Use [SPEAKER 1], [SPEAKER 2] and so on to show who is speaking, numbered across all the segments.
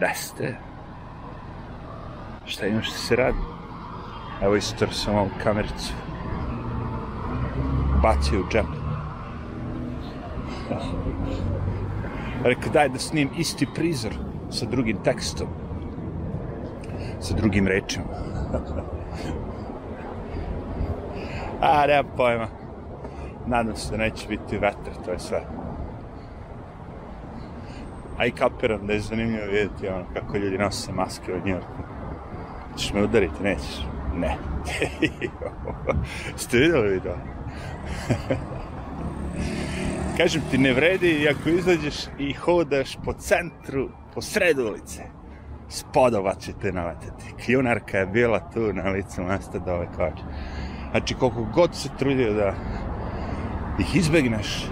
[SPEAKER 1] Jeste. Šta imaš da se radi? Evo istor sam ovu kamericu. Bacio u džep. Rekao, daj da snijem isti prizor sa drugim tekstom. Sa drugim rečima. A, nema pojma. Nadam se da neće biti vetar, to je sve. A i kapiram da je zanimljivo vidjeti ono kako ljudi nose maske od Njorka. Češ me udariti, nećeš? Ne. Ste vidjeli video? Kažem ti, ne vredi ako izađeš i hodaš po centru, po sredu ulice. Spodova će te naletati. Kljunarka je bila tu na licu mesta do ove koče. Znači, koliko god se trudio da ih izbegneš,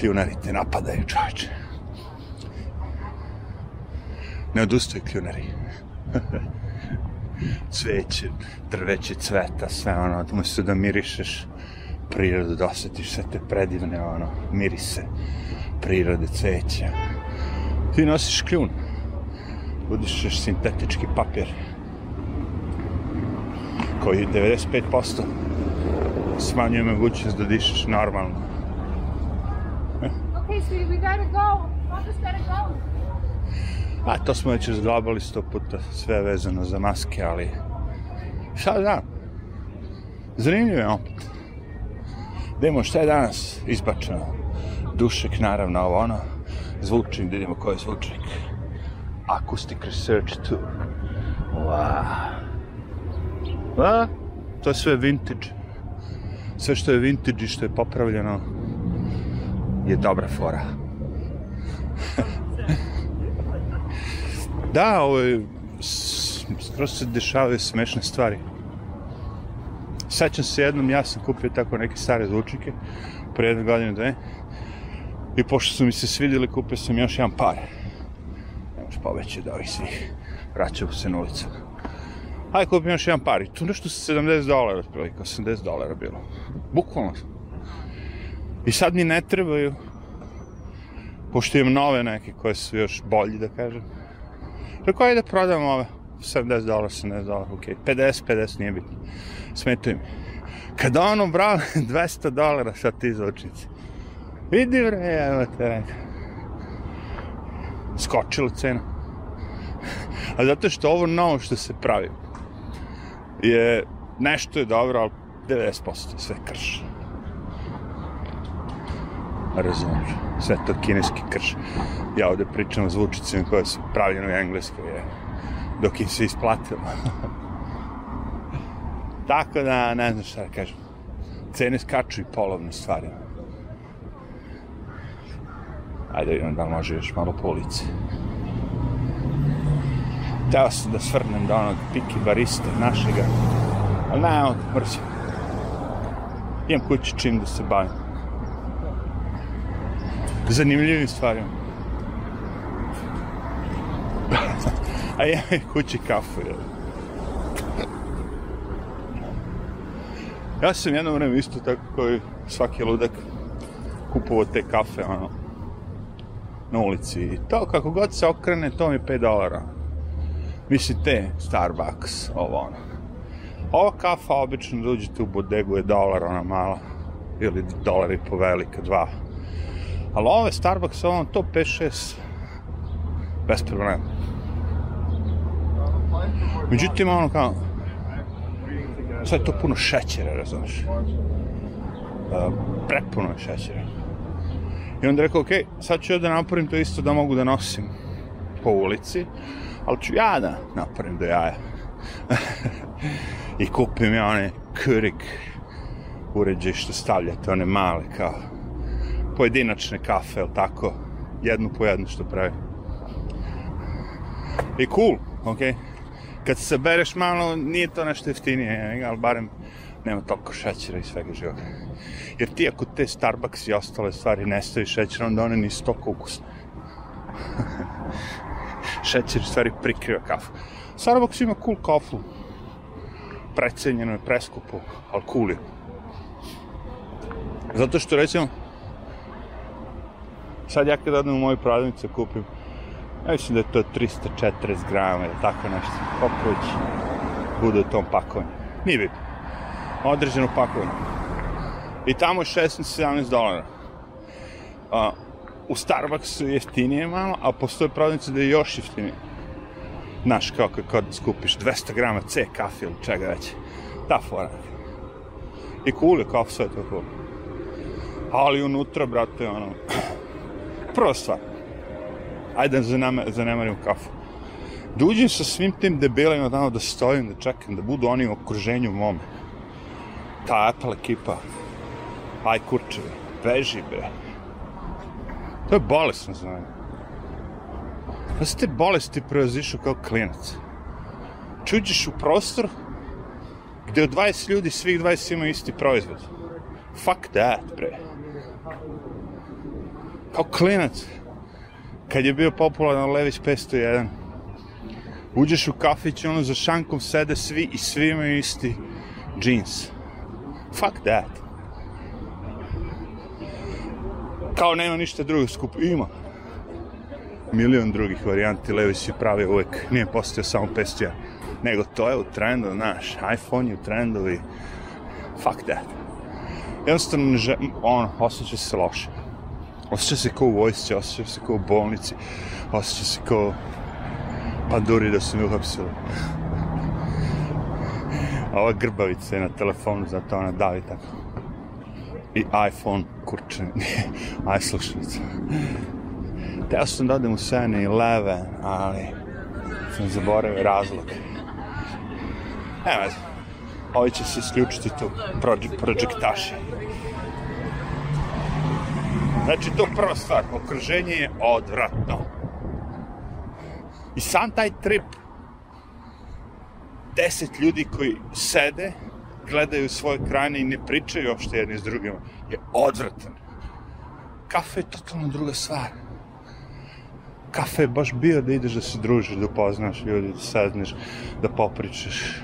[SPEAKER 1] kljunari te napadaju, čovječe. Ne odustaju kljunari. Cveće, drveće cveta, sve ono, umesto da mirišeš prirodu, da osjetiš sve te predivne, ono, mirise prirode, cveća. Ti nosiš kljun, udišeš sintetički papir, koji 95% smanjuje mogućnost da dišeš normalno.
[SPEAKER 2] Okay, sweetie, we gotta go. Papa's gotta go.
[SPEAKER 1] A to smo već razglabali sto puta, sve vezano za maske, ali šta znam, zanimljivo je opet. Idemo šta je danas izbačeno. Dušek, naravno, ovo ono. Zvučnik, da vidimo koji je zvučnik. Acoustic Research 2. Wow. A, to je sve vintage. Sve što je vintage i što je popravljeno je dobra fora. Da, ovo je skroz se dešavaju smešne stvari. Sećam se jednom, ja sam kupio tako neke stare zvučnike pre jedne godine, dve. I pošto su mi se svidjeli, kupio sam još jedan par. Nemaš poveće od ovih svih. Vraćamo se na ulicu. Ajde, kupim još jedan par. I tu nešto sa 70 dolara, otprilike, 80 dolara bilo. Bukvalno. I sad mi ne trebaju, pošto imam nove neke koje su još bolji, da kažem. Rekao, ajde da prodam ove. 70 dolara, 70 dolara, ok. 50, 50, nije bitno. Smetaju mi. Kada ono, bravo, 200 dolara sad ti zvučnici. Vidi bre, evo te rekao. Skočila cena. A zato što ovo novo što se pravi je nešto je dobro, ali 90% je sve krš. Razumiješ? Sve to kineski krš. Ja ovde pričam o zvučicima koje su pravljene u engleskoj, je. dok im se isplatilo. Tako da, ne znam šta da kažem. Cene skaču i polovne stvari. Ajde, vidimo da može još malo po ulici. Teo sam da svrnem do onog piki bariste našega, ali ne, on mrzim. Imam kući čim da se bavim. Zanimljivim stvarima. A ja imam kući kafu, jel? Ja sam jedno vreme isto tako koji svaki ludak kupovao te kafe, ono, na ulici. I to kako god se okrene, to mi je 5 dolara. Mislim, te Starbucks, ovo ono. Ova kafa obično da uđete u bodegu je dolar, ona mala. Ili dolar i po velika, dva. Ali ove Starbucks, ono, to 5-6. Bez problema. Međutim, ono kao, sad je to puno šećera, razumiješ? Uh, prepuno je šećera. I onda rekao, ok, sad ću ja da napravim to isto da mogu da nosim po ulici, ali ću ja da napravim do jaja. I kupim ja one Keurig uređaj što stavljate, one male kao pojedinačne kafe, ili tako, jednu po jednu što pravi. I cool, ok? Kad se sabereš malo, nije to nešto jeftinije, ali barem nema toliko šećera i svega živoga. Jer ti ako te Starbucks i ostale stvari ne staviš šećera, onda one nisu toliko ukusne. Šećer stvari prikriva kafu. Starbucks ima cool kafu. Precenjeno je, preskupo, ali cool je. Zato što recimo, sad ja kad odem u moju prodavnicu kupim Ja mislim da je to 340 grama ili tako nešto. Koliko već bude u tom pakovanju. Nije bitno. Određeno pakovanje. I tamo je 16-17 dolara. A, u Starbucksu je jeftinije malo, a postoje prodavnice da je još jeftinije. Znaš, kao kad, skupiš 200 grama C kafe ili čega već. Ta fora. I cool je kafe, sve to cool. Ali unutra, brate, ono... Prva stvar. Ajde da zanema, zanemarimo kafu. Da uđem sa svim tim debelima tamo da stojim, da čekam, da budu oni u okruženju mome. Ta Apple ekipa. Aj kurčevi, beži bre. To je bolesno za mene. Da se te bolesti preozišu kao klinac. Čuđeš u prostor gde od 20 ljudi svih 20 imaju isti proizvod. Fuck that, bre. Kao klinac. Kad je bio popularan Lević 501. Uđeš u kafić, ono za šankom sede svi i svi imaju isti džins. Fuck that. Kao nema ništa drugo skup. Ima. Milion drugih varijanti. Lević je pravi uvek. Nije postao samo 501. Nego to je u trendu, znaš. iPhone je u trendu i... Fuck that. Jednostavno, ne žel... ono, osjeća se loše. Osjeća se kao u vojsci, osjeća se kao u bolnici, osjeća se kao panduri da su mi uhapsili. A ova grbavica je na telefonu, zato ona davi tako. I iPhone, kurče, aj slušalica. Teo sam da odem u 7-Eleven, ali sam zaboravio razlog. Veze. Ovi će se isključiti tu, prođe, prođektaši. Znači, to prva stvar, okruženje je odvratno. I sam taj trip, deset ljudi koji sede, gledaju svoje krajine i ne pričaju uopšte jedni s drugima, je odvratan. Kafe je totalno druga stvar. Kafe je baš bio da ideš da se družiš, da upoznaš ljudi, da sazneš, da popričaš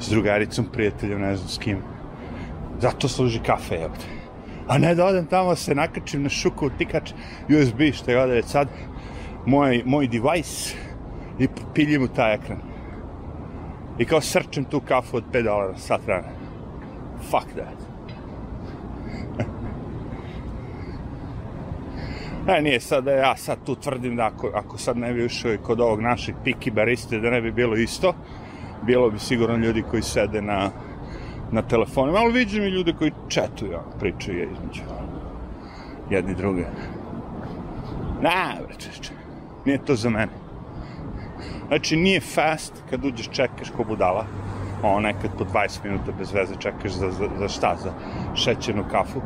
[SPEAKER 1] s drugaricom, prijateljem, ne znam s kim. Zato služi kafe, jel te? A ne da odem tamo, se nakačim na šuku, tikač, USB, što je ovdje sad, moj, moj device i piljim u taj ekran. I kao srčem tu kafu od 5 dolara sat vremena. Fuck that. E, nije sad da ja sad tu tvrdim da ako, ako sad ne bi ušao i kod ovog našeg piki bariste da ne bi bilo isto, bilo bi sigurno ljudi koji sede na, na telefonima, ali vidim i ljude koji četuju, pričaju između jedni druge. Na, bre, čeče, nije to za mene. Znači, nije fast kad uđeš čekaš ko budala, ono nekad po 20 minuta bez veze čekaš za, za, za šta, za šećernu kafu.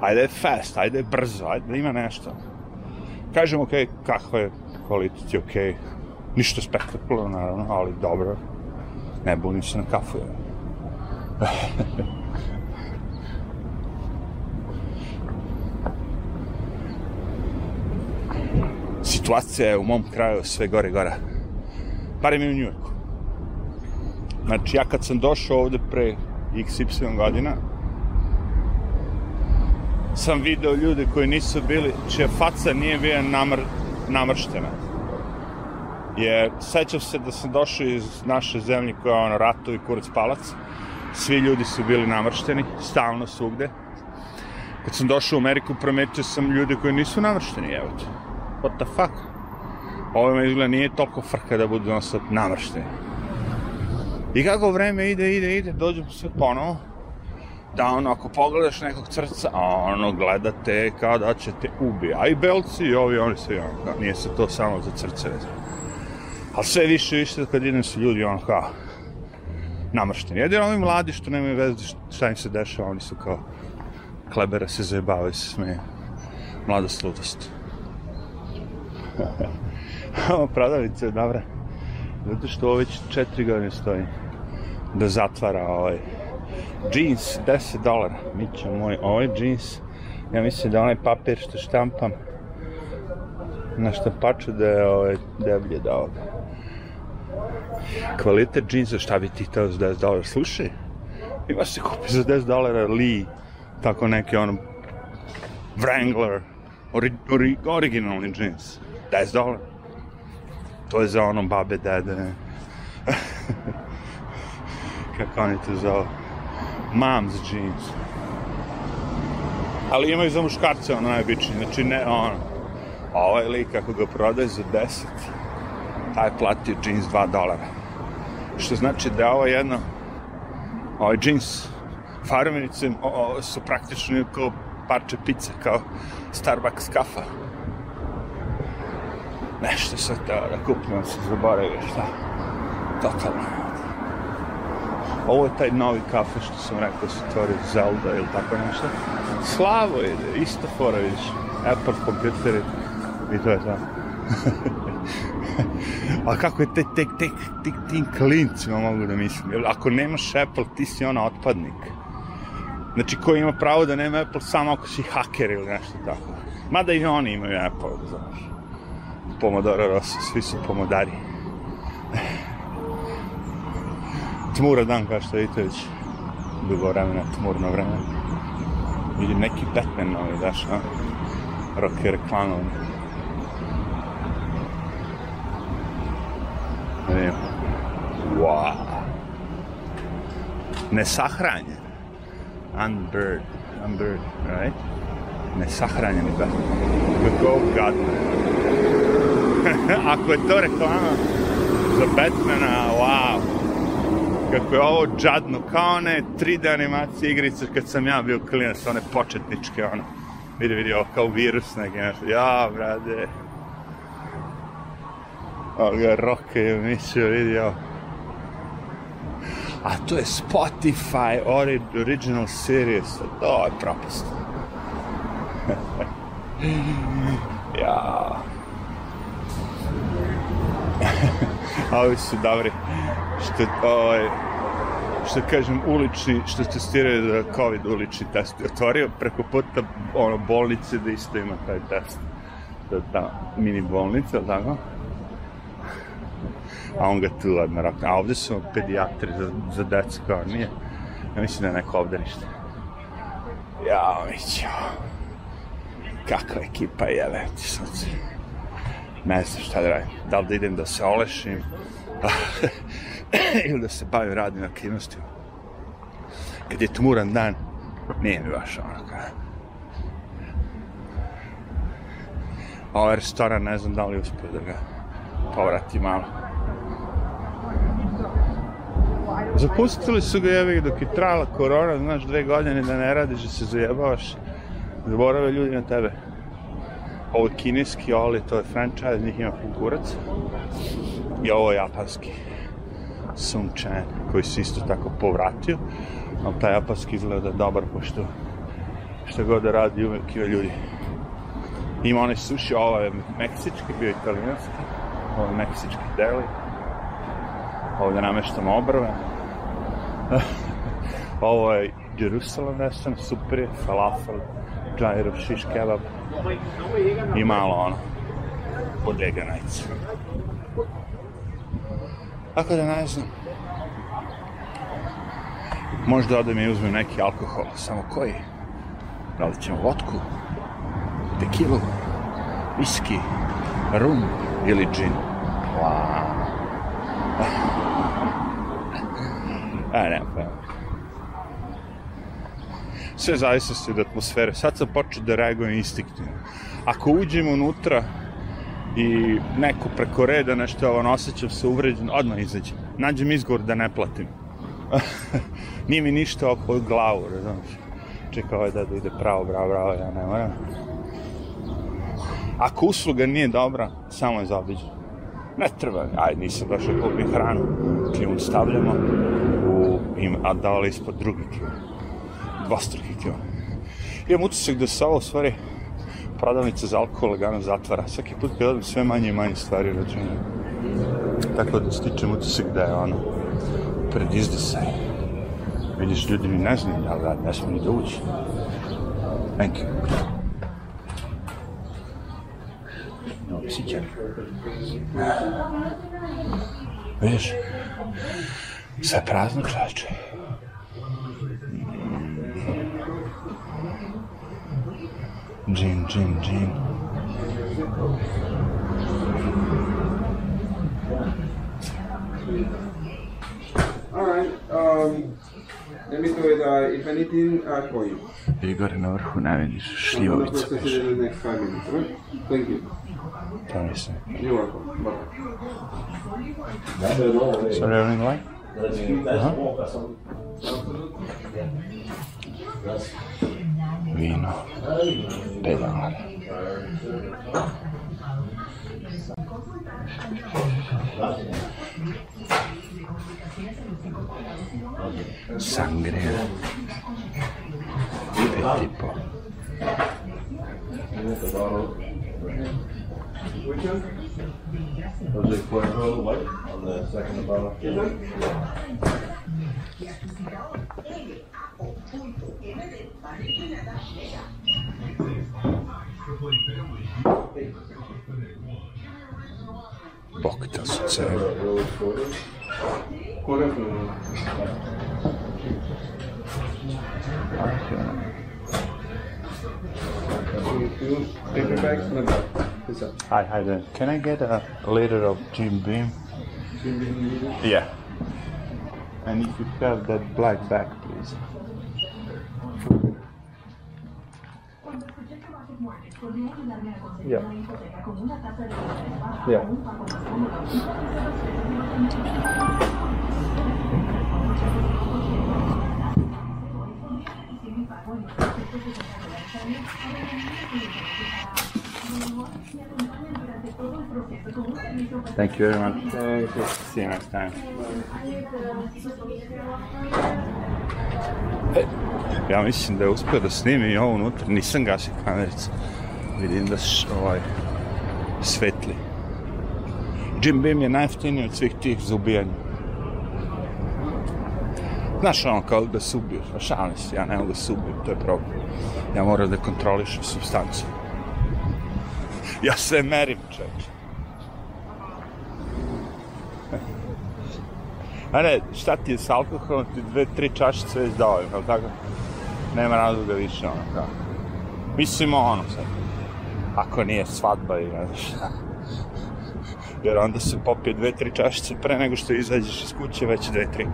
[SPEAKER 1] Ajde je fast, ajde je brzo, ajde da ima nešto. Kažem, ok, kakva je kvalitet, ok, ništa spektakularno, naravno, ali dobro. Ne bunim se na kafu, je. Situacija je u mom kraju sve gore i gore. Barem i u Njujorku. Znači, ja kad sam došao ovde pre XY godina, sam video ljude koji nisu bili, čija faca nije bila namr, namrštena. Jer sećam se da sam došao iz naše zemlje koja je ono ratovi kurac palac. Svi ljudi su bili namršteni, stalno svugde. Kad sam došao u Ameriku, prometio sam ljude koji nisu namršteni, evo te. What the fuck? Ovo me izgleda nije toliko frka da budu non namršteni. I kako vreme ide, ide, ide, dođem sve ponovo, da ono, ako pogledaš nekog crca, ono, gledate kao da će te ubi. A i belci i ovi, oni svi, ono, nije se to samo za crce vezano. Ali sve više, više, kad idem su ljudi, ono, kao, namršteni. Jedino ovi mladi što nemaju veze šta im se dešava, oni su kao, klebera se zajebavaju, se smeju. Mladost, ludost. Ovo prodavnica je dobra. Zato što ovo već četiri godine stoji da zatvara ovaj jeans 10 dolara. Mića moj, ovaj jeans ja mislim da onaj papir što štampam na štampaču da je ovaj deblje da ovoga. Kvalitet džinsa, šta bi ti to za 10 dolara? Slušaj, ima se kupi za 10 dolara Lee, tako neki ono Wrangler, ori, ori, originalni džins. 10 dolara. To je za ono babe, dede. Kako oni to zovu? Mom's jeans. Ali imaju za muškarce ono najobičnije, znači ne ono. A ovaj lik kako ga prodaje za 10, taj je jeans 2 dolara. Što znači da ovo jedno, ovaj jeans farmerice su praktično kao parče pice, kao Starbucks kafa. Nešto sam teo da kupim, ali sam zaboravio šta. Totalno. Ovo je taj novi kafe što sam rekao se otvorio Zelda ili tako nešto. Slavo ide, isto fora vidiš. Apple kompjuteri i to je to. A kako je te, tek, tek, tek, tim klincima mogu da mislim. Jer ako nemaš Apple, ti si ona otpadnik. Znači, ko ima pravo da nema Apple samo ako si haker ili nešto tako. Mada i oni imaju Apple, da znaš. Pomodoro Rosa, svi su pomodari. Tmura dan, kao što vidite već dugo vremena, tmurno vreme. Vidim neki Batman novi, daš, a? Rock je. Vidim. Wow. Nesahranjen. Unbird. Unbird, right? Nesahranjeni Batman. Kako gadno. Ako je to reklama za Batmana, wow. Kako je ovo džadno, kao one 3D animacije igrice kad sam ja bio klinac, one početničke, ono. Vidi, vidi, ovo kao virus neki, nešto. Ja, brade. Ovo ga roke je mislio, vidi, ovo. A to je Spotify ori Original Series. To je propast. ja. A ovi su dobri. Što, ovaj, što kažem, ulični, što testiraju za COVID ulični test. Otvorio preko puta ono, bolnice da isto ima taj test. Da, ta mini bolnica, tako? A on ga tu odmah rokne. A ovde su pedijatri za, za decu, kao nije. Ja mislim da je neko obdanište. Jao, mićo. Kakva ekipa je, le, ti sunce. Ne znam šta da radim. Da li da idem da se olešim, ili da se bavim radnim aktivnostima. Kad je tmuran dan, nije mi baš ono kao. Ovaj restoran, ne znam da li uspio da ga povrati malo. Zapustili su ga jevi dok je trajala korona, znaš, dve godine da ne radiš, da se zajebavaš. Zaborave ljudi na tebe. Ovo je kineski, ali to je franchise, njih ima kurac. I ovo je japanski. Sun Chan, koji se isto tako povratio. Ali taj japanski izgleda dobar, pošto što god da radi, uvek ima ljudi. Ima onaj sushi, ovo je meksički, bio italijanski. Ovo je meksički deli. Ovdje nameštamo obrve. Ovo je Jerusalem restoran, super falafel, džajro, šiš kebab i malo ono, bodega najca. Tako da ne znam. Možda odem i uzmem neki alkohol, samo koji? Da li ćemo vodku, tekilu, viski, rum ili džin? Wow. A, ne, pa. Sve zavisi od atmosfere. Sad sam počeo da reagujem instinktivno. Ako uđem unutra i neko preko reda nešto ovo osjećam se uvređen, odmah izađem. Nađem izgovor da ne platim. Nije mi ništa oko glavu, razumiješ? Čekao ovaj da, da ide pravo, bravo, bravo, ja ne moram. Ako usluga nije dobra, samo je zaobiđen. Ne treba, aj, nisam došao kupiti hranu, klijun stavljamo, u, im, a dali ispod drugi klijun. Dvostruki klijun. Imam utisak da se ovo, u stvari, prodavnica za alkohol lagano zatvara. Svaki put kad odem sve manje i manje stvari računaju. Tako da stičem utisak da je ono, pred izdisaj. Vidiš, ljudi ni ne znaju da rad, ne smo ni da ući. Thank you. No, oksiđen. Vidiš, sve prazno čoveče.
[SPEAKER 3] Alright, um, let me do it, uh, if anything, uh, I'll call you. Перегорена върхуна ми шливовица беше. Thank you.
[SPEAKER 1] Promise.
[SPEAKER 3] You're welcome. Bye.
[SPEAKER 1] Sorry, running away?
[SPEAKER 3] Uh -huh.
[SPEAKER 4] vino de la mar. Sangre de este tipo.
[SPEAKER 1] Bok
[SPEAKER 3] doesn't.
[SPEAKER 1] Hi, hi there. Can I get a liter of Jim Beam? Yeah. And if you have that black back Dạ.
[SPEAKER 3] Dạ. Thank you.
[SPEAKER 1] Thank you very much.
[SPEAKER 3] Thank you.
[SPEAKER 1] See you next time. E, ja mislim da je uspio da snimi i ovo unutra. Nisam gasio kamericu. Vidim da ovaj, svetli. Jim Beam je najjeftiniji od svih tih za ubijanje. Znaš ono kao da se ubiješ, a šalim se, ja ne mogu da se ubijem, to je problem. Ja moram da kontrolišem substancu. Ja sve merim, čovječe. A ne, šta ti je s alkoholom, ti dve, tri čašice već dovoljno, jel tako? Nema razloga više, ono, kao. Mislim, ono, sad. Ako nije svadba i ne znam šta. Jer onda se popije dve, tri čašice pre nego što izađeš iz kuće, već dve, tri.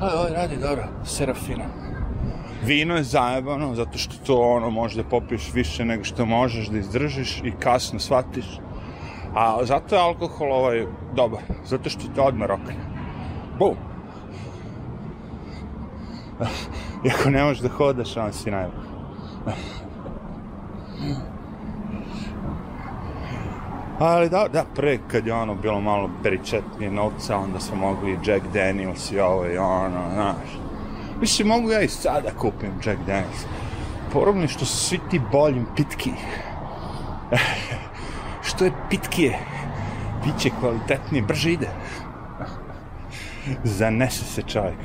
[SPEAKER 1] A, ovo radi dobro, Serafina. Vino je zajebano, zato što to ono, možda popiješ više nego što možeš da izdržiš i kasno shvatiš. A zato je alkohol ovaj dobar, zato što te odmah rokne. Bum! Iako ne možeš da hodaš, on si najbolj. Ali da, da, pre kad je ono bilo malo peričetnije novca, onda smo mogli i Jack Daniels i ovo i ono, znaš. Mislim, mogu ja i sada kupim Jack Daniels. Je što su svi ti boljim pitki. što je pitkije, piće kvalitetnije, brže ide. Zanese se čovjek.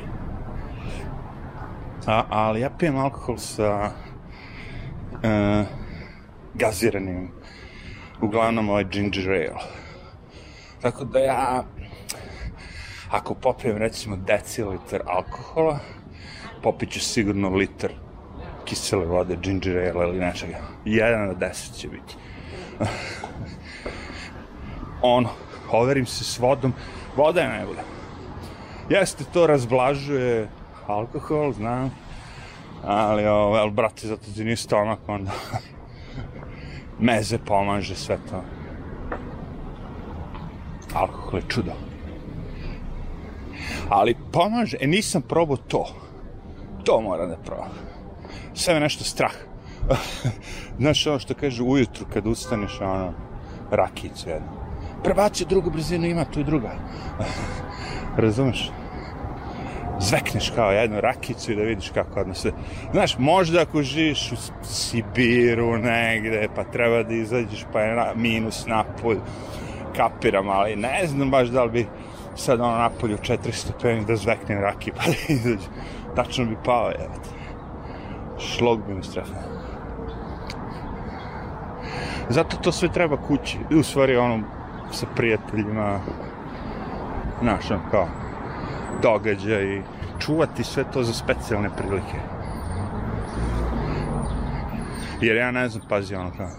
[SPEAKER 1] A, ali ja pijem alkohol sa uh, gaziranim, uglavnom ovaj ginger ale. Tako da ja, ako popijem recimo decilitar alkohola, popit ću sigurno litar kisele vode, ginger ale ili nečega. Jedan na deset će biti. Ono, overim se s vodom, voda je najbolja. Jeste, to razblažuje alkohol, znam, ali, ovo, ali brate, zato ti nije stomak, onda meze pomaže sve to. Alkohol je čudo. Ali pomaže, e nisam probao to. To moram da probam. Sve me nešto strah. Znaš ono što kaže ujutru kad ustaneš, ono, rakicu jednu. Prebaci drugu brzinu, ima tu i druga. Razumeš? Zvekneš kao jednu rakicu i da vidiš kako odnos sve. Znaš, možda ako živiš u Sibiru negde, pa treba da izađeš, pa je na, minus napolj, kapiram, ali ne znam baš da li bi sad ono napolju 400 stepeni da zveknem raki, pa da izađe. Tačno bi pao, jebate. Šlog bi mi strefno. Zato to sve treba kući. U stvari ono sa prijateljima, znaš, ono kao događaj, čuvati sve to za specijalne prilike. Jer ja ne znam, pazi, ono kao,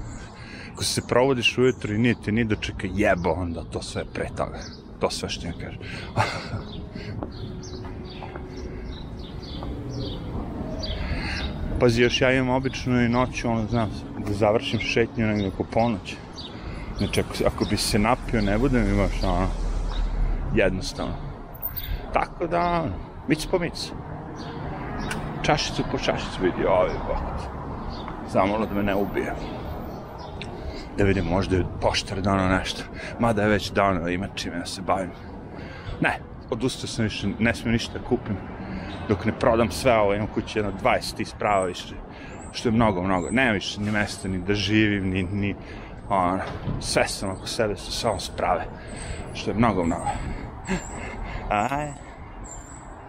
[SPEAKER 1] Ako se provodiš ujutro i nije ti ni dočeka jebo, onda to sve pre toga. To sve što im kažem. Pazi, još ja imam obično i noću, ono, znam, da završim šetnju negdje oko ponoći. Znači, ako, ako bi se napio, ne bude mi baš, ono, jednostavno. Tako da, ono, mic po mic. Čašicu po čašicu vidi, ovi, bok. Zamolo da me ne ubije. Da vidim, možda je poštar dano nešto. Mada je već dano, ima čime da se bavim. Ne, odustao sam više, ne smijem ništa da kupim dok ne prodam sve ovo, imam kući jedno 20 isprava više, što je mnogo, mnogo. Nema više ni mesta, ni da živim, ni, ni ono, sve sam oko sebe, su samo sprave, što je mnogo, mnogo. Aj.